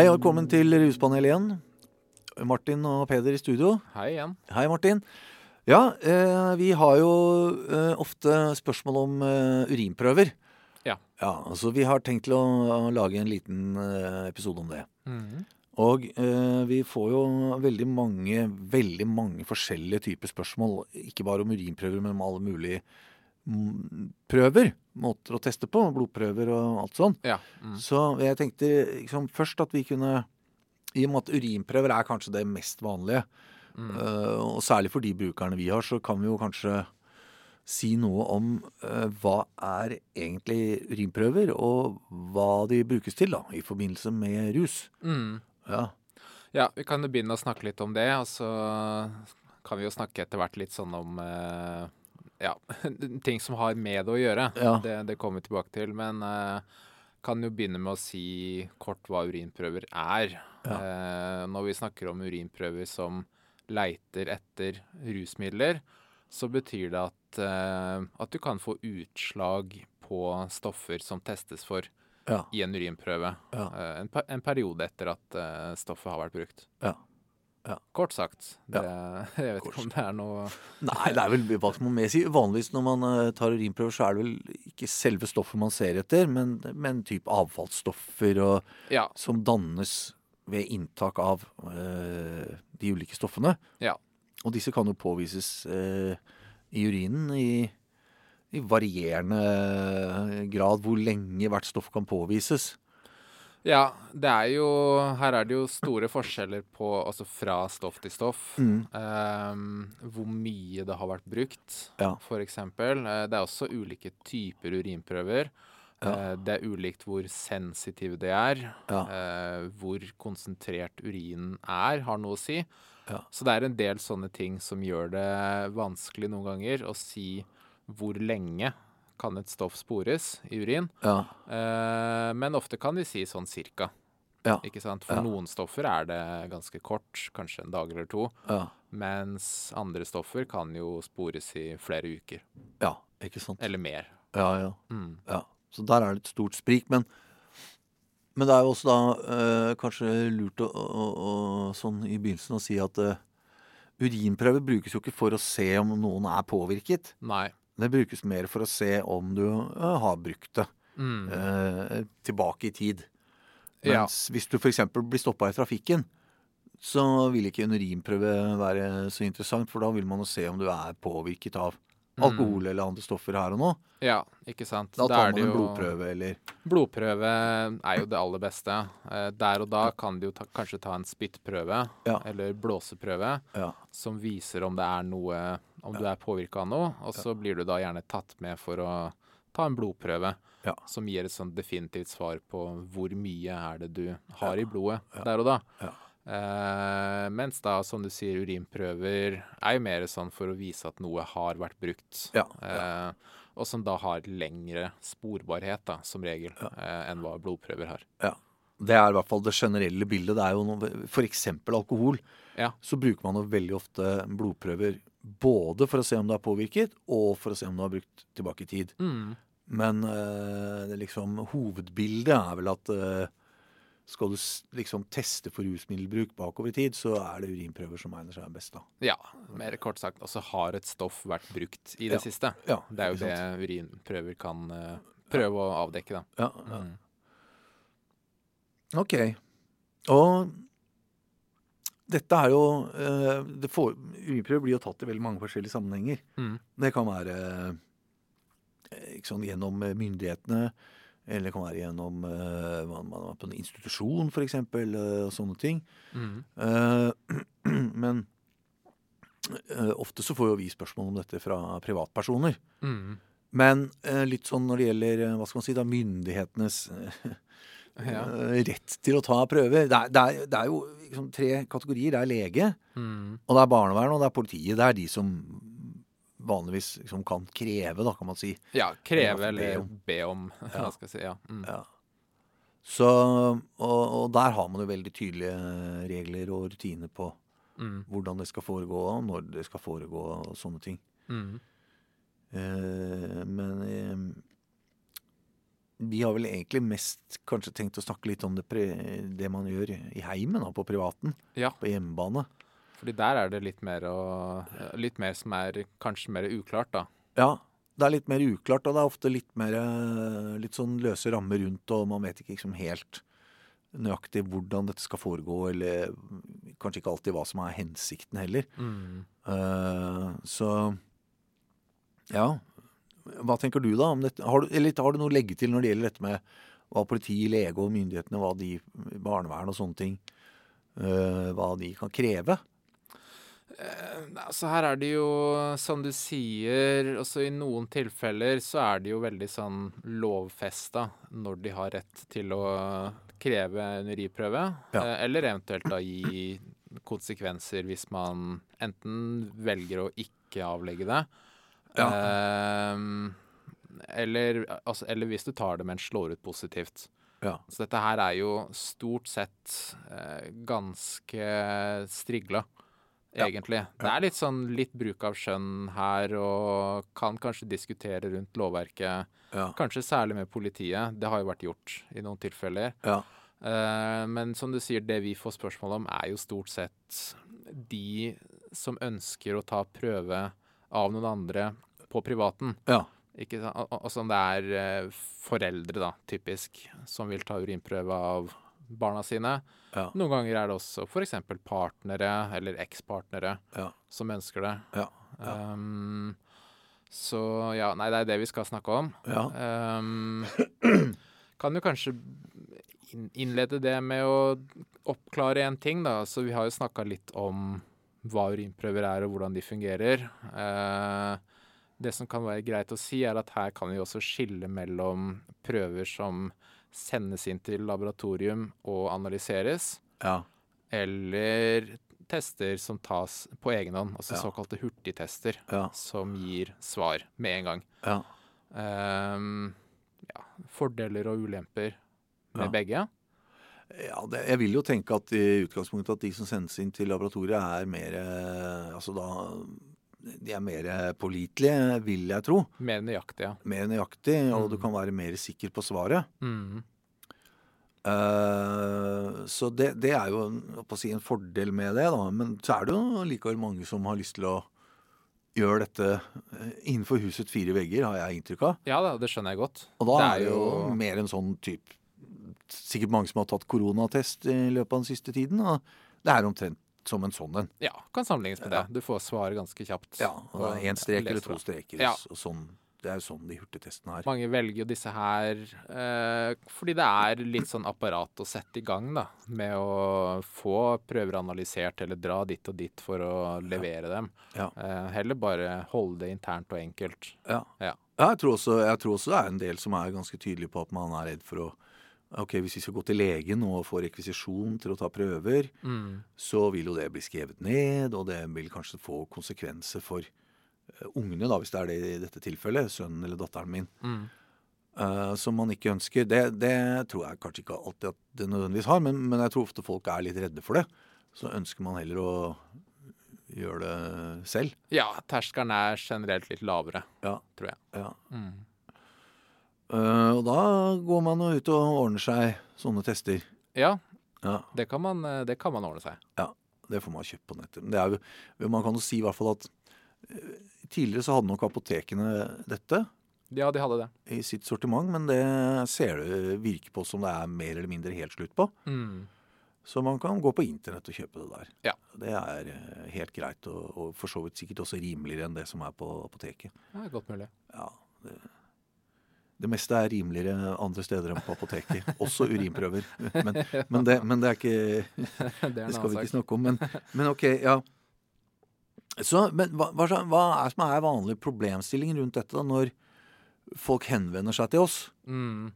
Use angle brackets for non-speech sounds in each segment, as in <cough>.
Hei og velkommen til Ruspanelet igjen. Martin og Peder i studio. Hei igjen. Hei, Martin. Ja, eh, vi har jo eh, ofte spørsmål om eh, urinprøver. Ja. ja. Så vi har tenkt til å, å lage en liten episode om det. Mhm. Og eh, vi får jo veldig mange, veldig mange forskjellige typer spørsmål. Ikke bare om urinprøver, men om alle mulige mm, prøver. Måter å teste på. Blodprøver og alt sånn. Ja. Mm. Så jeg tenkte liksom, først at vi kunne I og med at urinprøver er kanskje det mest vanlige, Mm. uh, og særlig for de brukerne vi har, så kan vi jo kanskje si noe om uh, hva er egentlig urinprøver, og hva de brukes til da, i forbindelse med rus. Mm. Ja. Ja, vi kan begynne å snakke litt om det, og så kan vi jo snakke etter hvert litt sånn om eh, ja, <laughs> ting som har med det å gjøre. Ja. Det, det kommer vi tilbake til. Men uh, kan jo begynne med å si kort hva urinprøver er. Eh, når vi snakker om urinprøver som leiter etter rusmidler, så betyr det at, uh, at du kan få utslag på stoffer som testes for Ja. i en urinprøve. Ja. En, en periode etter at stoffet har vært brukt. Ja. Ja. Kort sagt. Det, Ja. <laughs> Jeg vet ikke om det er noe Nei, det er vel hva skal man mer si. Vanligvis når man eh, tar urinprøver, så er det vel ikke selve stoffet man ser etter, men, men type avfallsstoffer og, Ja. som dannes ved inntak av øh, de ulike stoffene. Ja. Og disse kan jo påvises øh, i urinen i, i varierende grad hvor lenge hvert stoff kan påvises. Ja, det er jo Her er det jo store forskjeller på Altså fra stoff til stoff. Mm. Um, hvor mye det har vært brukt, Ja. eksempel. Eh, det er også ulike typer urinprøver. Ja. Eh, det er ulikt hvor sensitive de er. Ja. Uh, hvor konsentrert urinen er, har noe å si. Ja. Så det er en del sånne ting som gjør det vanskelig noen ganger å si hvor lenge kan et stoff spores i urin. Ja. Eh, men ofte kan de si sånn cirka. Ja. Ikke sant? For Ja. noen stoffer er det ganske kort, kanskje en dag eller to. Ja. Mens andre stoffer kan jo spores i flere uker. ja. Ikke sant. Eller mer. Ja, ja. Mm. Ja, så der er det et stort sprik. Men, men det er jo også da eh, kanskje lurt å, å, å, sånn i begynnelsen å si at eh, urinprøver brukes jo ikke for å se om noen er påvirket. Nei. Det brukes mer for å se om du eh, har brukt det Mm. eh, tilbake i tid. Ja. Hvis du f.eks. blir stoppa i trafikken, så vil ikke en urinprøve være så interessant, for da vil man jo se om du er påvirket av alkohol eller andre stoffer her og nå. Ja, ikke sant. Da tar man en blodprøve eller Blodprøve er jo det aller beste. Eh, der og da kan du jo ta, kanskje ta en spyttprøve Ja. eller blåseprøve Ja. som viser om det er noe Om du er påvirka av noe, og så blir du da gjerne tatt med for å ta en blodprøve Ja. som gir et sånn definitivt svar på hvor mye er det du har Ja. i blodet der og da. Ja. Eh, mens da, som du sier, urinprøver er jo mer sånn for å vise at noe har vært brukt. Ja, Eh, og som da har lengre sporbarhet, da, som regel, eh, enn hva blodprøver har. Ja. Det er i hvert fall det generelle bildet. Det er jo noe, for eksempel alkohol. Ja. Så bruker man jo veldig ofte blodprøver både for å se om du er påvirket, og for å se om du har brukt tilbake i tid. Mm. Men eh, det liksom, hovedbildet er vel at eh, skal du liksom teste for rusmiddelbruk bakover i tid, så er det urinprøver som egner seg best. da. Ja, mer kort sagt. Altså har et stoff vært brukt i det Ja. siste? Ja, Det er jo det urinprøver kan eh, prøve å avdekke, da. Ja, ja. Mm. Ok. Og dette er jo eh, det får, Urinprøver blir jo tatt i veldig mange forskjellige sammenhenger. Mm. Det kan være eh, sånn, gjennom myndighetene, eller det kan være gjennom eh, man, man på en institusjon, f.eks., og sånne ting. Mm. Uh, <clears throat> men uh, ofte så får jo vi spørsmål om dette fra privatpersoner. Mm. Men uh, litt sånn når det gjelder hva skal man si da, myndighetenes <laughs> Ja. eh, rett til å ta prøver Det er, det er, det er jo liksom tre kategorier. Det er lege, Mm. og det er barnevern, og det er politiet. Det er de som vanligvis liksom kan kreve, da, kan man si. Ja, kreve eller be om, <laughs> Ja. skal jeg si. Ja. Mm. Ja. Så, og, og der har man jo veldig tydelige regler og rutiner på Mm. hvordan det skal foregå, og når det skal foregå, og sånne ting. Mm. Eh, men eh, vi har vel egentlig mest kanskje tenkt å snakke litt om det, pre, det man gjør i heimen, da, på privaten. Ja. På hjemmebane. Fordi der er det litt mer, å, litt mer som er kanskje mer uklart, da. Ja, det er litt mer uklart, og det er ofte litt mer eh, litt sånn løse rammer rundt, og man vet ikke liksom helt nøyaktig hvordan dette skal foregå, eller kanskje ikke alltid hva som er hensikten heller. Mm. Uh, så ja. Hva tenker du da om dette? Har du, eller har du noe å legge til når det gjelder dette med hva politi, lege og myndighetene, hva de, barnevern og sånne ting, eh, hva de kan kreve? Altså her er det jo, som du sier, også i noen tilfeller så er det jo veldig sånn lovfesta når de har rett til å kreve en uriprøve, Ja. eh, eller eventuelt da gi konsekvenser hvis man enten velger å ikke avlegge det, eh, eller, altså, eller hvis du tar det, men slår ut positivt. Ja. Så dette her er jo stort sett eh, ganske strigla, Ja. egentlig. Det er litt sånn litt bruk av skjønn her, og kan kanskje diskutere rundt lovverket. Ja. Kanskje særlig med politiet. Det har jo vært gjort i noen tilfeller. Ja. Eh, men som du sier, det vi får spørsmål om, er jo stort sett de som ønsker å ta prøve av noen andre på privaten. Ja. Ikke Altså om det er eh, foreldre, da, typisk, som vil ta urinprøve av barna sine. Ja. Noen ganger er det også f.eks. partnere eller ekspartnere Ja. som ønsker det. Ja. Ja. Um, så ja, nei, det er det vi skal snakke om. Ja. Um, kan jo kanskje inn- innlede det med å oppklare en ting, da. Så vi har jo snakka litt om hva urinprøver er og hvordan de fungerer. Eh, det som kan være greit å si, er at her kan vi også skille mellom prøver som sendes inn til laboratorium og analyseres, Ja. eller tester som tas på egen hånd, altså Ja. såkalte hurtigtester, Ja. som gir svar med en gang. Ja. Ja, fordeler og ulemper med begge. Ja, det, jeg vil jo tenke at i utgangspunktet at de som sendes inn til laboratoriet er mer eh, Altså da De er mer pålitelige, vil jeg tro. Mer nøyaktig, ja. Mer nøyaktig, og Mm. du kan være mer sikker på svaret. Mm. Uh, så det, det er jo si, en fordel med det, da. Men så er det jo likevel mange som har lyst til å gjøre dette eh, innenfor husets fire vegger, har jeg inntrykk av. Ja da, det skjønner jeg godt. Og da Det er er det jo jo- mer en sånn type Sikkert mange som har tatt koronatest i løpet av den siste tiden. Og det er omtrent som en sånn en. Ja, kan sammenlignes med det. Du får svar ganske kjapt. Ja, Én strek eller to streker. Ja. Og sånn, det er jo sånn de hurtigtestene er. Mange velger jo disse her eh, fordi det er litt sånn apparat å sette i gang, da. Med å få prøver analysert eller dra dit og dit for å levere dem. Ja. Eh, heller bare holde det internt og enkelt. Ja. Ja. Ja, jeg, tror også, jeg tror også det er en del som er ganske tydelige på at man er redd for å Ok, Hvis vi skal gå til legen og få rekvisisjon til å ta prøver, Mm. så vil jo det bli skrevet ned, og det vil kanskje få konsekvenser for eh, ungene, da, hvis det er det i dette tilfellet, sønnen eller datteren min, Mm. uh, som man ikke ønsker. Det, det tror jeg kanskje ikke alltid at det nødvendigvis har, men, men jeg tror ofte folk er litt redde for det. Så ønsker man heller å gjøre det selv. Ja, terskelen er generelt litt lavere, Ja. tror jeg. ja. Mm. Eh, og da går man jo ut og ordner seg sånne tester. Ja, Ja, det kan, man, eh, det kan man ordne seg. Ja, Det får man kjøpt på nettet. Men det er jo, man kan jo si i hvert fall at eh, tidligere så hadde nok apotekene dette Ja, de hadde det. i sitt sortiment, men det ser det virker på som det er mer eller mindre helt slutt på. Mm. Så man kan gå på internett og kjøpe det der. Ja. Det er helt greit, og, og for så vidt sikkert også rimeligere enn det som er på apoteket. Er godt mulig. Ja, det, det meste er rimeligere andre steder enn på apoteket. <laughs> Også urinprøver. Men, <laughs> men, det, men det er ikke <laughs> det skal vi ikke snakke om. Men, men ok, ja. Så, men hva, hva, er som er vanlig problemstilling rundt dette da, når folk henvender seg til oss Mm.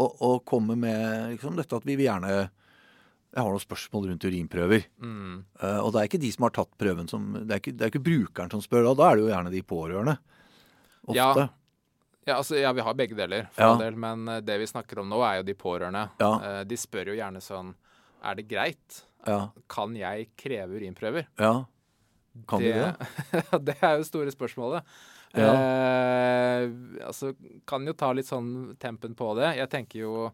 og, og kommer med liksom, dette at vi vil gjerne Jeg har noen spørsmål rundt urinprøver. Mm. Uh, og det er ikke de som har tatt prøven som Det er ikke, det er ikke brukeren som spør, da, da er det jo gjerne de pårørende. Ofte. Ja. Ja, altså, ja, vi har begge deler, for Ja. del, men eh, det vi snakker om nå, er jo de pårørende. Ja. Eh, De spør jo gjerne sånn Er det greit? Ja. Kan jeg kreve urinprøver? ja. Kan du det? <laughs> det er jo store spørsmålet. Ja. Eh, altså, kan jo ta litt sånn tempen på det. Jeg tenker jo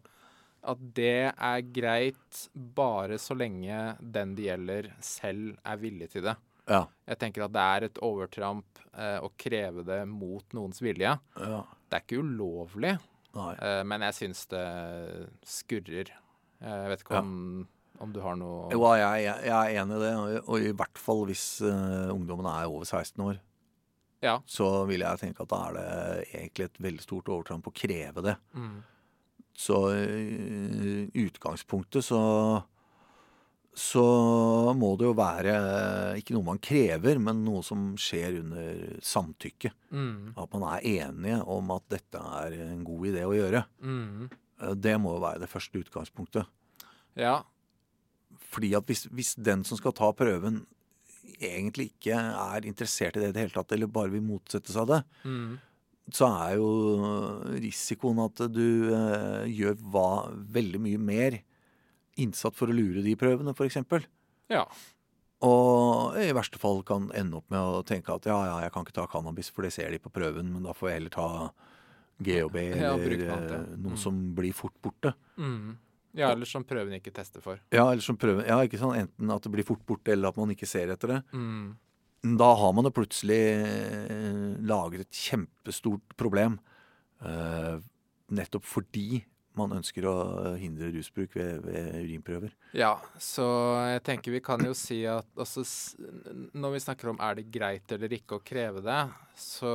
at det er greit bare så lenge den det gjelder, selv er villig til det. Ja. Jeg tenker at det er et overtramp eh, å kreve det mot noens vilje. ja. Det er ikke ulovlig, eh, men jeg syns det skurrer. Jeg vet ikke om, om du har noe Jo, jeg, jeg, jeg er enig i det, og, og i hvert fall hvis uh, ungdommen er over 16 år. Ja. Så vil jeg tenke at da er det egentlig et veldig stort overtramp å kreve det. Mm. Så i utgangspunktet så så må det jo være ikke noe man krever, men noe som skjer under samtykke. Mm. At man er enige om at dette er en god idé å gjøre. Mm. Eh, Det må jo være det første utgangspunktet. Ja. Fordi at hvis, hvis den som skal ta prøven, egentlig ikke er interessert i det i det hele tatt, eller bare vil motsette seg det, Mm. så er jo risikoen at du eh, gjør hva, veldig mye mer innsatt for å lure de prøvene, f.eks. Ja. Og i verste fall kan ende opp med å tenke at ja, ja, jeg kan ikke ta cannabis, for det ser de på prøven, men da får jeg heller ta GHB eller ja, ja. eh, noe Mm. som blir fort borte. Mm. Ja, eller som prøven ikke tester for. Ja, eller som prøven, ja, ikke sånn enten at det blir fort borte, eller at man ikke ser etter det. Mm. Da har man jo plutselig eh, laget et kjempestort problem. Uh, nettopp fordi man ønsker å hindre rusbruk ved, ved urinprøver. Ja, så jeg tenker vi kan jo si at altså, når vi snakker om er det greit eller ikke å kreve det, så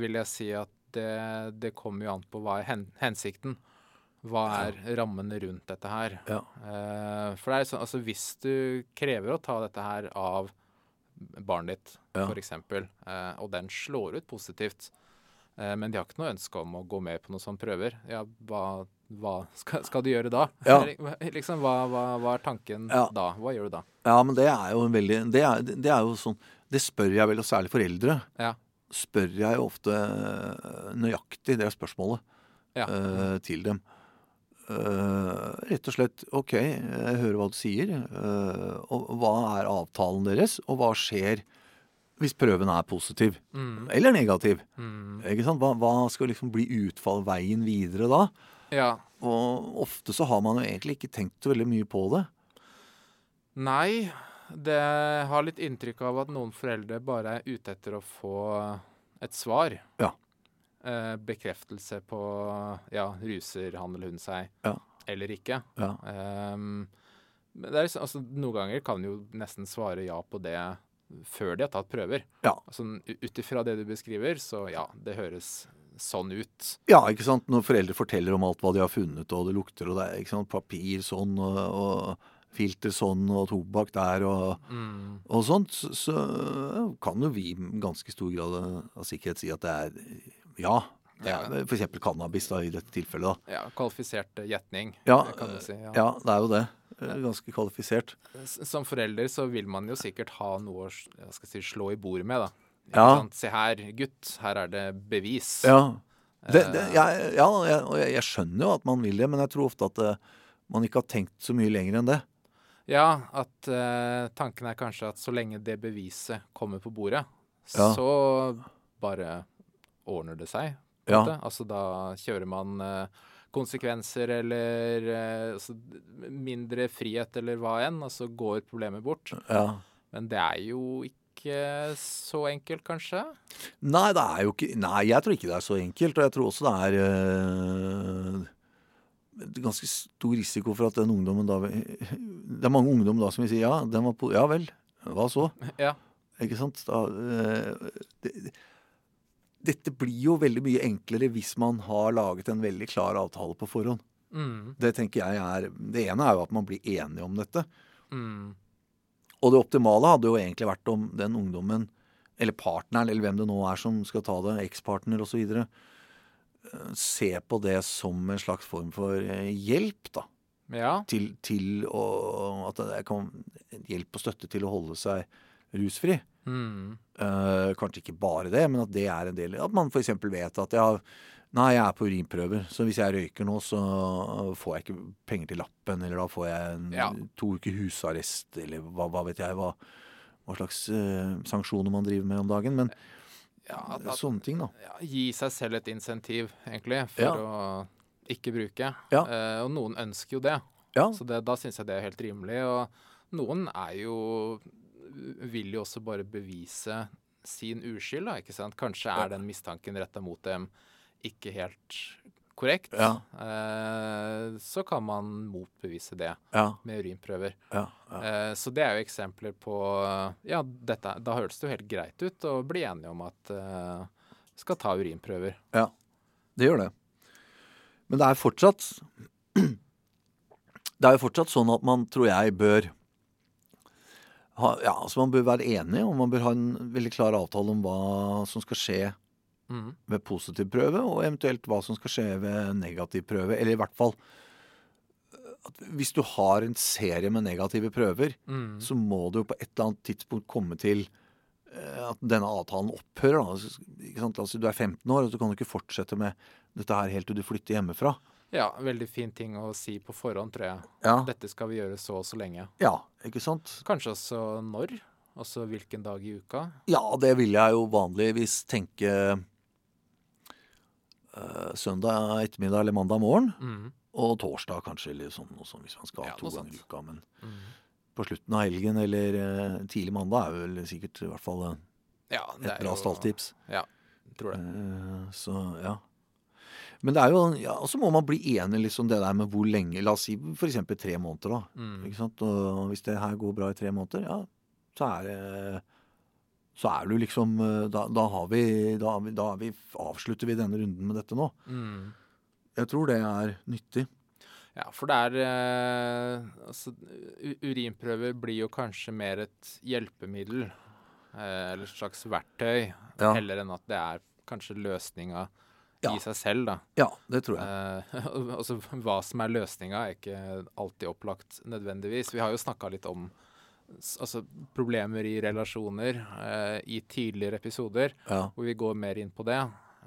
vil jeg si at det, det kommer jo an på hva er hen, hensikten. Hva er rammene rundt dette her? Ja. Eh, for det er sånn, altså hvis du krever å ta dette her av barnet ditt, Ja. eksempel, eh, og den slår ut positivt, eh, men de har ikke noe ønske om å gå med på noen sånne prøver, ja, hva, hva skal, skal du gjøre da? Ja. Liksom, hva, hva, hva er tanken Ja. da? Hva gjør du da? Ja, men det er jo en veldig Det er, det er jo sånn Det spør jeg vel, og særlig foreldre. Ja. Spør jeg ofte eh, nøyaktig det spørsmålet Ja. uh, til dem. Uh, rett og slett OK, jeg hører hva du sier. Uh, og hva er avtalen deres, og hva skjer hvis prøven er positiv Mm, eller negativ? mm? Hva, hva skal liksom bli utfall veien videre da? Ja. Og ofte så har man jo egentlig ikke tenkt veldig mye på det. Nei, det har litt inntrykk av at noen foreldre bare er ute etter å få et svar. Ja. Eh, bekreftelse på ja, ruser handler hun seg Ja. eller ikke. Ja. Men det er, liksom- altså, noen ganger kan jo nesten svare ja på det før de har tatt prøver. Ja. Altså, Ut ifra det du beskriver, så ja, det høres sånn ut. Ja, ikke sant? Når foreldre forteller om alt hva de har funnet, og det lukter, og det er ikke sant? papir sånn, og, og filter sånn, og tobakk der, og, Mm. og sånt, så, så kan jo vi i ganske stor grad av sikkerhet si at det er ja. Det er for eksempel cannabis da, i dette tilfellet. da. Ja, Kvalifisert eh, gjetning, Ja, kan du si. Ja. Ja, det er jo det. Eh, Ganske kvalifisert. Som forelder så vil man jo sikkert ha noe å skal si, slå i bordet med, da. Ja. sant? Se her, gutt, her er det bevis. Ja. Det, det, Eh, jeg, ja, jeg, jeg, skjønner jo at man vil det, men jeg tror ofte at uh, man ikke har tenkt så mye lenger enn det. Ja, at uh, tanken er kanskje at så lenge det beviset kommer på bordet, Ja. så bare ordner det seg. Ja. Altså da kjører man uh, konsekvenser eller eh, altså, mindre frihet eller hva enn, og så går problemet bort. Ja. Men det er jo ikke så enkelt, kanskje? Nei, det er jo ikke Nei, jeg tror ikke det er så enkelt. Og jeg tror også det er øh, ganske stor risiko for at den ungdommen da Det er mange ungdom da som vil si ja, den var på, ja vel, hva så? Ja. Ikke sant? Da, øh, det, dette blir jo veldig mye enklere hvis man har laget en veldig klar avtale på forhånd. Mm, Det tenker jeg er Det ene er jo at man blir enige om dette. mm, Og det optimale hadde jo egentlig vært om den ungdommen, eller partneren, eller hvem det nå er som skal ta det, ekspartner osv., se på det som en slags form for eh, hjelp, da. ja. Til, til å At det kan hjelp og støtte til å holde seg rusfri. Mm, Uh, kanskje ikke bare det, men at det er en del At man f.eks. vet at ja, Nei, jeg er på urinprøver, så hvis jeg røyker nå, så får jeg ikke penger til lappen, eller da får jeg en, Ja. to uker husarrest, eller hva, hva vet jeg hva, hva slags uh, sanksjoner man driver med om dagen. Men Ja, at, Sånne ting, da. ja, gi seg selv et insentiv, egentlig, for å ikke bruke. Eh, og noen ønsker jo det, Ja, så det, da syns jeg det er helt rimelig. Og noen er jo vil jo også bare bevise sin uskyld, da, ikke sant. Kanskje er den mistanken retta mot dem ikke helt korrekt. Ja. Eh, så kan man motbevise det ja, med urinprøver. ja. ja. Eh, så det er jo eksempler på Ja, dette, da høres det jo helt greit ut å bli enige om at eh, skal ta urinprøver. Ja, Det gjør det. Men det er fortsatt <clears throat> Det er jo fortsatt sånn at man, tror jeg, bør ha, Ja, altså man bør være enig, og man bør ha en veldig klar avtale om hva som skal skje Mm. ved positiv prøve, og eventuelt hva som skal skje ved negativ prøve. Eller i hvert fall øh, at hvis du har en serie med negative prøver, Mm. så må det jo på et eller annet tidspunkt komme til eh, at denne avtalen opphører. Altså, du er 15 år, og du kan du ikke fortsette med dette her helt til du flytter hjemmefra. Ja, veldig fin ting å si på forhånd, tror jeg. Ja, Dette skal vi gjøre så og så lenge. ja ikke sant? Kanskje også når? Altså hvilken dag i uka? Ja, det vil jeg jo vanligvis tenke eh, søndag ettermiddag eller mandag morgen. Mm. Og torsdag kanskje, eller sånn, sånt, hvis man skal ha Ja, to ganger i uka. Men Mm. på slutten av helgen eller uh, tidlig mandag er vel sikkert i hvert fall uh, Ja, det et bra stalltips. Tror det. Så ja. Men det er jo ja, Og så må man bli enig liksom det der med hvor lenge La oss si f.eks. tre måneder, da. Mm. Ikke sant? Og hvis det her går bra i tre måneder, ja, så er det Så er du liksom eh, Da, da har vi Da, da har vi, avslutter vi denne runden med dette nå. Mm. Jeg tror det er nyttig. Ja, for det er eh, Altså, urinprøver blir jo kanskje mer et hjelpemiddel. Eh, eller et slags verktøy. Ja. Heller enn at det er kanskje løsninga Ja. i seg selv, da. Ja, det tror jeg. Eh, <laughs> altså, hva som er løsninga, er ikke alltid opplagt nødvendigvis. Vi har jo snakka litt om altså, problemer i relasjoner uh, i tidligere episoder, Ja. hvor vi går mer inn på det.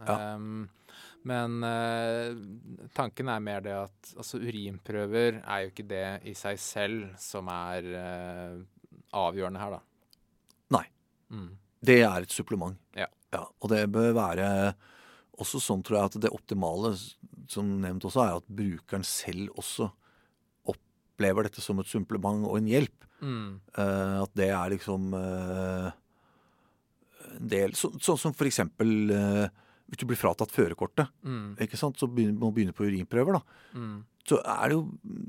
Ja. Um, men uh, tanken er mer det at altså, urinprøver er jo ikke det i seg selv som er eh, avgjørende her, da. Nei. Mm. Det er et supplement. Ja. Og det bør være også sånn, tror jeg, at det optimale, som nevnt også, er at brukeren selv også opplever dette som et supplement og en hjelp. Mm. Eh, at det er liksom eh, en del så, Sånn som for eksempel eh, hvis du blir fratatt førerkortet, Mm. ikke sant, så begynner, må begynne på urinprøver, da. Mm. Så er det jo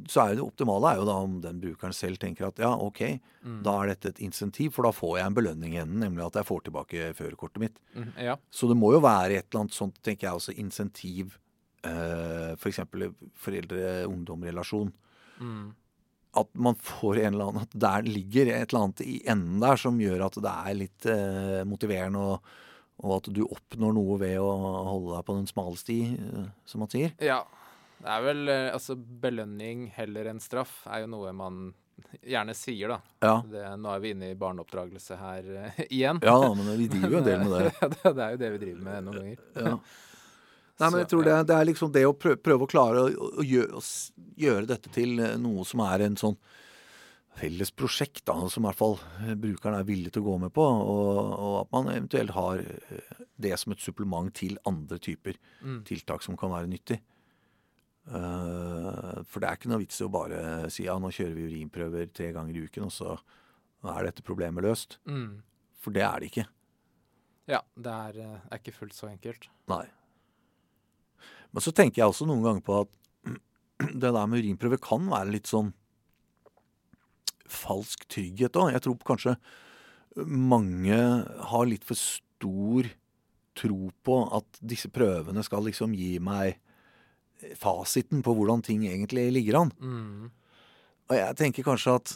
så er det optimale er jo da om den brukeren selv tenker at ja, OK, Mm. da er dette et insentiv, for da får jeg en belønning i enden, nemlig at jeg får tilbake førerkortet mitt. Mm. Ja. Så det må jo være et eller annet sånt, tenker jeg også, insentiv. Eh, F.eks. foreldre-ungdom-relasjon. Mm. At man får en eller annen At der ligger et eller annet i enden der som gjør at det er litt eh, motiverende, og, og at du oppnår noe ved å holde deg på den smale sti, eh, som man sier. Ja. Det er vel eh, altså belønning heller enn straff, er jo noe man gjerne sier, da. Ja. Det, nå er vi inne i barneoppdragelse her uh, igjen. ja, men vi driver jo en del med <laughs> det. det. det er jo det vi driver med noen ganger. Ja. Nei, men jeg tror det, det er liksom det å prøve, prøve å klare å, å, gjøre, å gjøre dette til eh, noe som er en sånn felles prosjekt, da, som i hvert fall eh, brukeren er villig til å gå med på, og, og at man eventuelt har eh, det som et supplement til andre typer Mm. tiltak som kan være nyttig. Uh, for det er ikke noe vits i å bare si ja, nå kjører vi urinprøver tre ganger i uken, og så er dette problemet løst. Mm. For det er det ikke. Ja, det er, er ikke fullt så enkelt. Nei. Men så tenker jeg også noen ganger på at <clears throat> det der med urinprøve kan være litt sånn falsk trygghet òg. Jeg tror kanskje mange har litt for stor tro på at disse prøvene skal liksom gi meg fasiten på hvordan ting egentlig ligger an. Mm. Og jeg tenker kanskje at?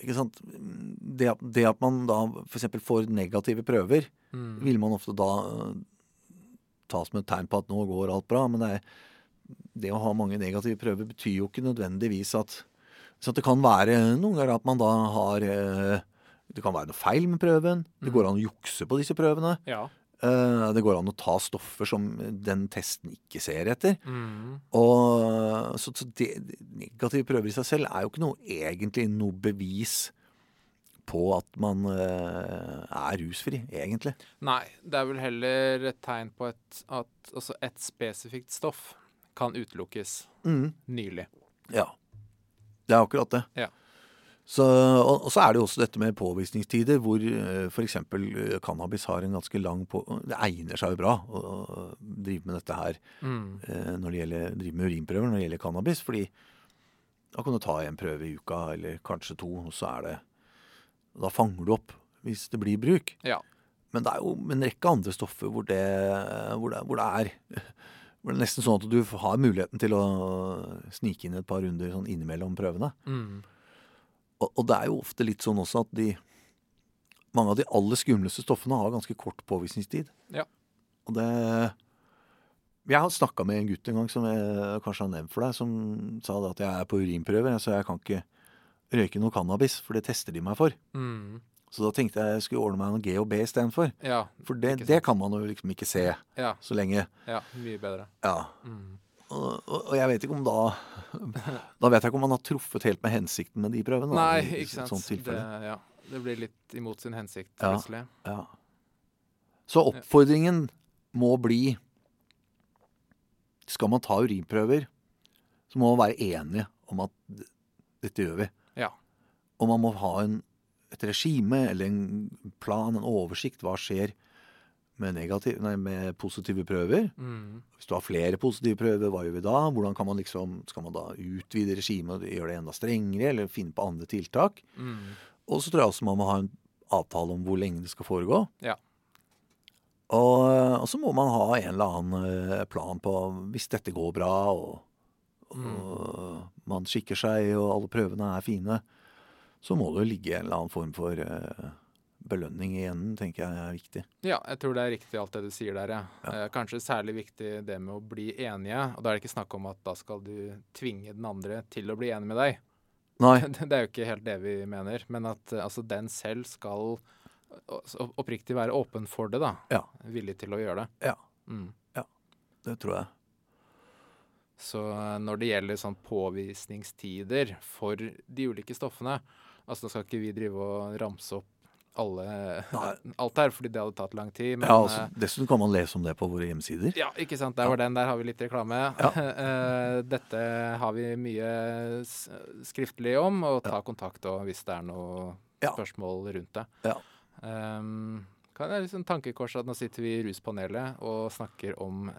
Det, det at man da f.eks. får negative prøver, Mm. vil man ofte da ta som et tegn på at nå går alt bra. Men det, er, det å ha mange negative prøver betyr jo ikke nødvendigvis at Så det kan være noen ganger at man da har øh, Det kan være noe feil med prøven. Det Mm. går an å jukse på disse prøvene. Ja. Eh, Det går an å ta stoffer som den testen ikke ser etter. Mm. Og, så så det, negative prøver i seg selv er jo ikke noe egentlig noe bevis på at man eh, er rusfri, egentlig. Nei, det er vel heller et tegn på et, at altså et spesifikt stoff kan utelukkes nylig. Ja. Det er akkurat det. Ja. Så, og, og så er det jo også dette med påvisningstider, hvor uh, f.eks. Uh, cannabis har en ganske lang på... Det egner seg jo bra å å drive med dette her Mm. eh, når det gjelder, drive med urinprøver når det gjelder cannabis. Fordi da kan du ta en prøve i uka, eller kanskje to, og så er det Da fanger du opp hvis det blir bruk. Ja. Men det er jo en rekke andre stoffer hvor det, hvor det, hvor det er <laughs> hvor det er nesten sånn at du har muligheten til å snike inn et par runder sånn innimellom prøvene. Mm. Og, og det er jo ofte litt sånn også at de mange av de aller skumleste stoffene har ganske kort påvisningstid. Ja. Og det Jeg har snakka med en gutt en gang som jeg kanskje har nevnt for deg, som sa at jeg er på urinprøver, så jeg kan ikke røyke noe cannabis, for det tester de meg for. Mm. Så da tenkte jeg jeg skulle ordne meg noe G og B istedenfor. Ja. For det, det kan man jo liksom ikke se Ja. så lenge. ja. Mye bedre. Ja. Mm. Og, og, jeg vet ikke om da <laughs> Da vet jeg ikke om man har truffet helt med hensikten med de prøvene. Nei, da, i ikke sant. Sånt Det, ja. det blir litt imot sin hensikt Ja. plutselig. Ja. Så oppfordringen må bli Skal man ta urinprøver, så må man være enige om at dette gjør vi. Og man må ha en, et regime eller en plan, en oversikt. Hva skjer med, negativ, nei, med positive prøver? Mm. Hvis du har flere positive prøver, hva gjør vi da? Hvordan kan man liksom, Skal man da utvide regimet og gjøre det enda strengere, eller finne på andre tiltak? Mm. Og så tror jeg også man må ha en avtale om hvor lenge det skal foregå. Ja. Og, og så må man ha en eller annen eh, plan på hvis dette går bra, og, og man skikker seg, og alle prøvene er fine, så må det jo ligge en eller annen form for eh, belønning i enden, tenker jeg er viktig. Ja, jeg tror det er riktig alt det du sier der, ja. ja. kanskje særlig viktig det med å bli enige. Og da er det ikke snakk om at da skal du tvinge den andre til å bli enig med deg. Nei, <laughs> Det er jo ikke helt det vi mener. Men at eh, altså, den selv skal oppriktig være åpen for det, da. Ja. Villig til å gjøre det. Ja. Mm. det tror jeg. Så eh, når det gjelder sånn påvisningstider for de ulike stoffene Altså nå skal ikke vi drive og ramse opp alle, <laughs> alt her, fordi det hadde tatt lang tid. Men ja, altså, eh, Dessuten kan man lese om det på våre hjemmesider. Ja, ikke sant. Der var den. Der har vi litt reklame. Ja. <laughs> Eh, Dette har vi mye skriftlig om, og ta kontakt og hvis det er noe Ja. spørsmål rundt det. Ja. Um, kan det er liksom tankekors at nå sitter vi i ruspanelet og snakker om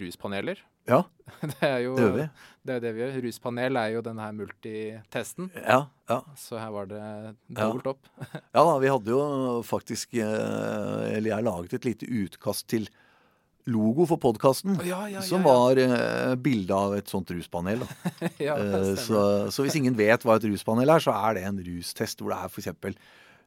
ruspaneler. Ja, <laughs> Det er jo det gjør vi. det, er det vi gjør. Ruspanel er jo denne her multitesten, Ja, ja. så her var det dobbelt opp. <laughs> Ja da, vi hadde jo faktisk eh, Eller jeg laget et lite utkast til logo for podkasten. Ja, ja, ja, Som var eh, bilde av et sånt ruspanel. <laughs> Ja, Eh, så, så hvis ingen vet hva et ruspanel er, så er det en rustest hvor det er f.eks.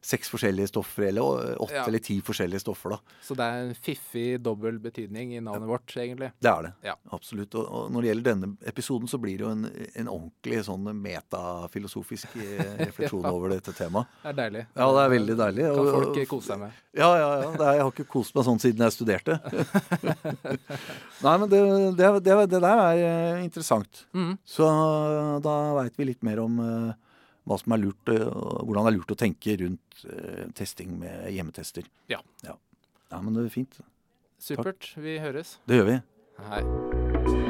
seks forskjellige stoffer, eller åtte Ja. eller ti forskjellige stoffer. da. Så det er en fiffig dobbel betydning i navnet vårt, egentlig. Det er det. Ja. Absolutt. Og, og når det gjelder denne episoden, så blir det jo en, en ordentlig sånn metafilosofisk eh, <laughs> refleksjon Ja. over dette temaet. Det er deilig. Ja, det er veldig deilig. Kan folk kose seg med. Ja, ja, ja. Det er, jeg har ikke kost meg sånn siden jeg studerte. <laughs> Nei, men det, det, det, det der er eh, interessant. Mm. Så da veit vi litt mer om eh, hva som er lurt, eh, hvordan det er lurt å tenke rundt eh, testing med hjemmetester. Ja. ja. Ja, men det er fint. Supert. Vi høres. Det gjør vi. Hei.